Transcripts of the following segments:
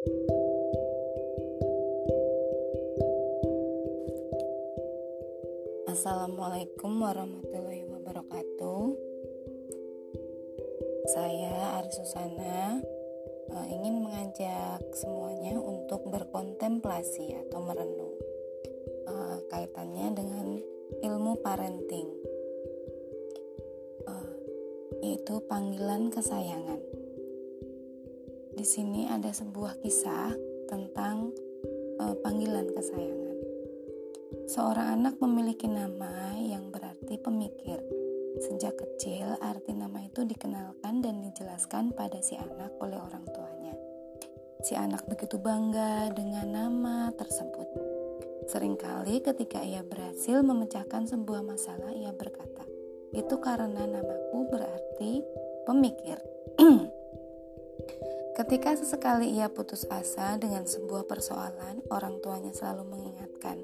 Assalamualaikum warahmatullahi wabarakatuh. Saya Ari Susana uh, ingin mengajak semuanya untuk berkontemplasi atau merenung uh, kaitannya dengan ilmu parenting, uh, yaitu panggilan kesayangan. Di sini ada sebuah kisah tentang panggilan kesayangan. Seorang anak memiliki nama yang berarti pemikir. Sejak kecil, arti nama itu dikenalkan dan dijelaskan pada si anak oleh orang tuanya. Si anak begitu bangga dengan nama tersebut. Seringkali ketika ia berhasil memecahkan sebuah masalah, ia berkata, "Itu karena namaku berarti pemikir." Ketika sesekali ia putus asa dengan sebuah persoalan, orang tuanya selalu mengingatkan,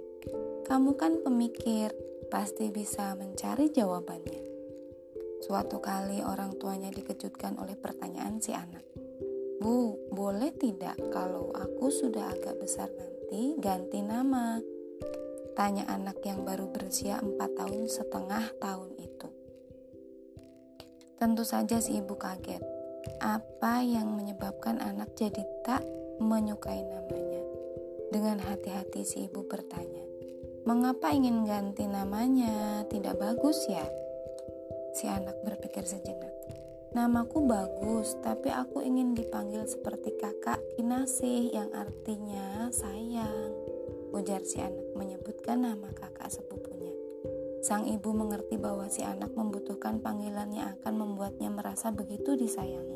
kamu kan pemikir, pasti bisa mencari jawabannya. Suatu kali orang tuanya dikejutkan oleh pertanyaan si anak. Bu, boleh tidak kalau aku sudah agak besar nanti ganti nama? Tanya anak yang baru berusia 4 tahun setengah tahun itu. Tentu saja si ibu kaget. Apa yang menyebabkan anak jadi tak menyukai namanya? Dengan hati-hati si ibu bertanya, Mengapa ingin ganti namanya? Tidak bagus ya? Si anak berpikir sejenak. Namaku bagus, tapi aku ingin dipanggil seperti kakak Kinasih yang artinya sayang. Ujar si anak menyebutkan nama kakak sepupunya. Sang ibu mengerti bahwa si anak membutuhkan panggilan yang akan membuatnya merasa begitu disayangi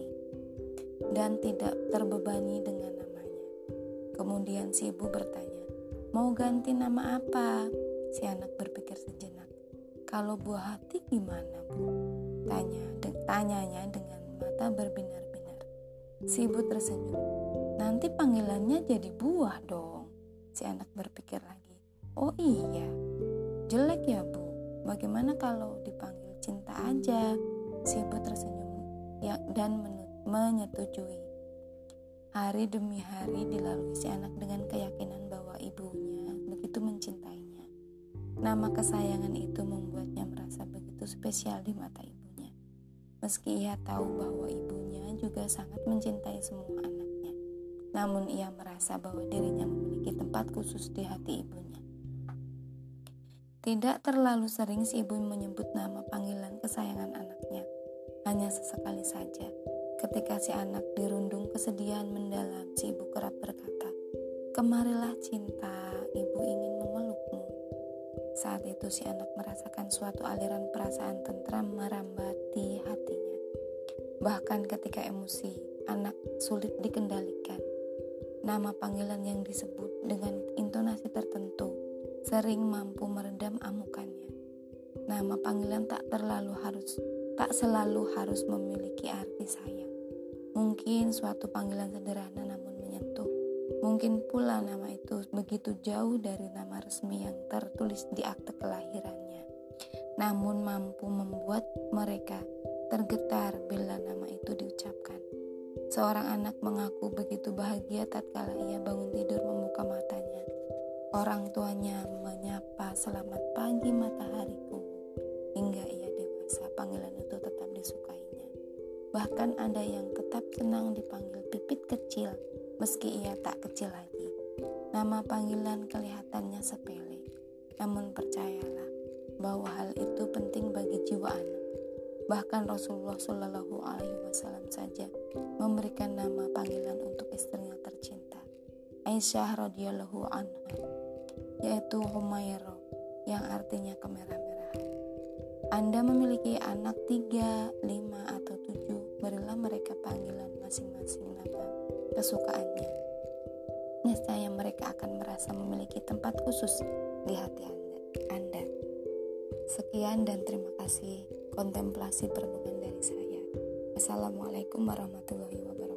dan tidak terbebani dengan namanya. Kemudian si ibu bertanya, Mau ganti nama apa? Si anak berpikir sejenak. Kalau buah hati gimana, Bu? Tanya, de tanyanya dengan mata berbinar-binar. Si ibu tersenyum. Nanti panggilannya jadi buah dong. Si anak berpikir lagi. Oh iya, jelek ya Bu. Bagaimana kalau dipanggil cinta aja? Si ibu tersenyum ya, dan menyetujui. Hari demi hari dilalui si anak dengan keyakinan bahwa ibunya begitu mencintainya. Nama kesayangan itu membuatnya merasa begitu spesial di mata ibunya. Meski ia tahu bahwa ibunya juga sangat mencintai semua anaknya, namun ia merasa bahwa dirinya memiliki tempat khusus di hati ibunya. Tidak terlalu sering si ibu menyebut nama panggilan kesayangan anaknya, hanya sesekali saja. Ketika si anak dirundung kesedihan mendalam, si ibu kerap berkata, Kemarilah cinta, ibu ingin memelukmu. Saat itu si anak merasakan suatu aliran perasaan tentram merambati hatinya. Bahkan ketika emosi, anak sulit dikendalikan. Nama panggilan yang disebut dengan intonasi tertentu sering mampu meredam amukannya. Nama panggilan tak terlalu harus tak selalu harus memiliki arti sayang. Mungkin suatu panggilan sederhana namun Mungkin pula nama itu begitu jauh dari nama resmi yang tertulis di akte kelahirannya, namun mampu membuat mereka tergetar bila nama itu diucapkan. Seorang anak mengaku begitu bahagia tatkala ia bangun tidur membuka matanya. Orang tuanya menyapa selamat pagi matahariku hingga ia dewasa panggilan itu tetap disukainya. Bahkan ada yang tetap senang dipanggil pipit kecil meski ia tak kecil lagi. Nama panggilan kelihatannya sepele, namun percayalah bahwa hal itu penting bagi jiwa anak. Bahkan Rasulullah Shallallahu Alaihi Wasallam saja memberikan nama panggilan untuk istrinya tercinta, Aisyah radhiyallahu anha, yaitu Humairo, yang artinya kemerah-merahan. Anda memiliki anak tiga, lima, atau tujuh, berilah mereka panggilan masing-masing nama kesukaannya. Niscaya mereka akan merasa memiliki tempat khusus di hati Anda. Sekian dan terima kasih kontemplasi perenungan dari saya. Assalamualaikum warahmatullahi wabarakatuh.